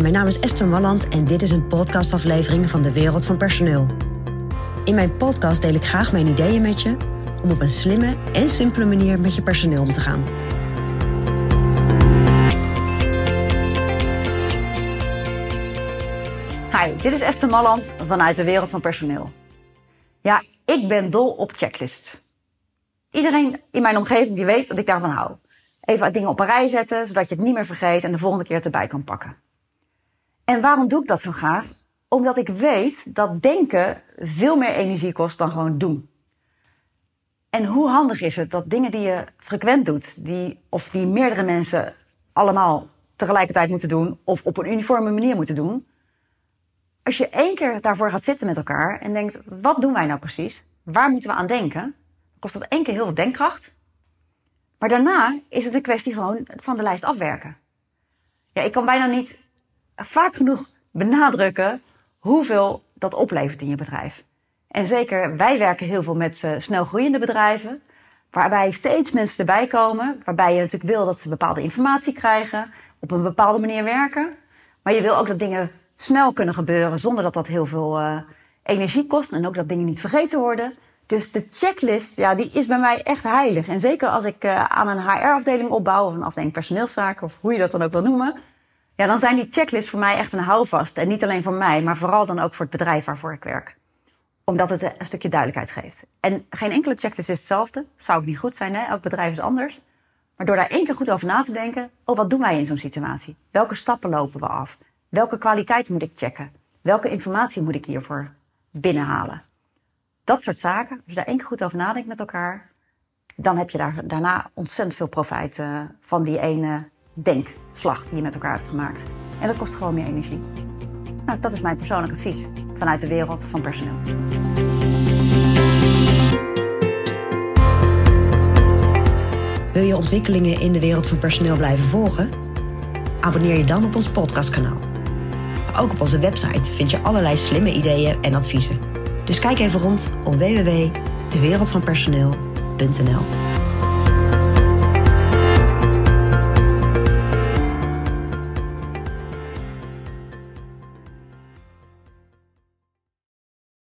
Mijn naam is Esther Malland en dit is een podcastaflevering van de Wereld van Personeel. In mijn podcast deel ik graag mijn ideeën met je om op een slimme en simpele manier met je personeel om te gaan. Hi, dit is Esther Malland vanuit de Wereld van Personeel. Ja, ik ben dol op checklists. Iedereen in mijn omgeving die weet dat ik daarvan hou. Even dingen op een rij zetten, zodat je het niet meer vergeet en de volgende keer het erbij kan pakken. En waarom doe ik dat zo graag? Omdat ik weet dat denken veel meer energie kost dan gewoon doen. En hoe handig is het dat dingen die je frequent doet, die, of die meerdere mensen allemaal tegelijkertijd moeten doen, of op een uniforme manier moeten doen, als je één keer daarvoor gaat zitten met elkaar en denkt: wat doen wij nou precies? Waar moeten we aan denken? kost dat één keer heel veel denkkracht. Maar daarna is het een kwestie gewoon van de lijst afwerken. Ja, ik kan bijna niet vaak genoeg benadrukken hoeveel dat oplevert in je bedrijf. En zeker, wij werken heel veel met uh, snel groeiende bedrijven, waarbij steeds mensen erbij komen, waarbij je natuurlijk wil dat ze bepaalde informatie krijgen, op een bepaalde manier werken. Maar je wil ook dat dingen snel kunnen gebeuren zonder dat dat heel veel uh, energie kost en ook dat dingen niet vergeten worden. Dus de checklist, ja, die is bij mij echt heilig. En zeker als ik uh, aan een HR-afdeling opbouw of een afdeling personeelszaken of hoe je dat dan ook wil noemen. Ja, dan zijn die checklists voor mij echt een houvast. En niet alleen voor mij, maar vooral dan ook voor het bedrijf waarvoor ik werk. Omdat het een stukje duidelijkheid geeft. En geen enkele checklist is hetzelfde. Zou ook niet goed zijn, hè? Elk bedrijf is anders. Maar door daar één keer goed over na te denken, oh, wat doen wij in zo'n situatie? Welke stappen lopen we af? Welke kwaliteit moet ik checken? Welke informatie moet ik hiervoor binnenhalen? Dat soort zaken, als je daar één keer goed over nadenkt met elkaar, dan heb je daar, daarna ontzettend veel profijt uh, van die ene denkslag die je met elkaar hebt gemaakt. En dat kost gewoon meer energie. Nou, dat is mijn persoonlijk advies vanuit de wereld van personeel. Wil je ontwikkelingen in de wereld van personeel blijven volgen? Abonneer je dan op ons podcastkanaal. Ook op onze website vind je allerlei slimme ideeën en adviezen. Dus kijk even rond op www.dewereldvanpersoneel.nl.